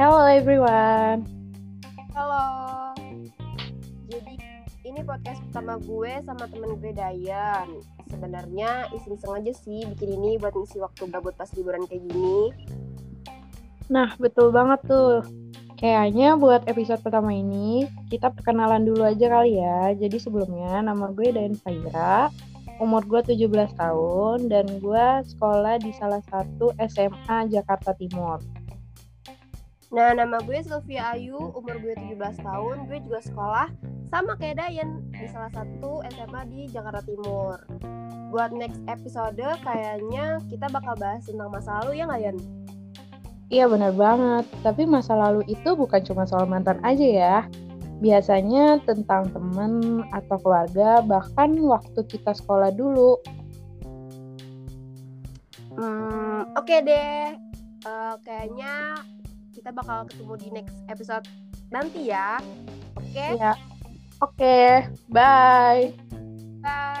Halo everyone. Halo. Jadi ini podcast pertama gue sama temen gue Dayan. Sebenarnya iseng-iseng aja sih bikin ini buat ngisi waktu gabut pas liburan kayak gini. Nah, betul banget tuh. Kayaknya buat episode pertama ini, kita perkenalan dulu aja kali ya. Jadi sebelumnya, nama gue Dayan Faira, umur gue 17 tahun, dan gue sekolah di salah satu SMA Jakarta Timur. Nah, nama gue Sylvia Ayu, umur gue 17 tahun, gue juga sekolah sama kayak Dayan di salah satu SMA di Jakarta Timur. Buat next episode, kayaknya kita bakal bahas tentang masa lalu ya nggak Yan? Iya benar banget, tapi masa lalu itu bukan cuma soal mantan aja ya. Biasanya tentang temen atau keluarga, bahkan waktu kita sekolah dulu. Hmm, oke deh. Uh, kayaknya kita bakal ketemu di next episode nanti ya. Oke. Okay? Ya. Oke. Okay. Bye. Bye.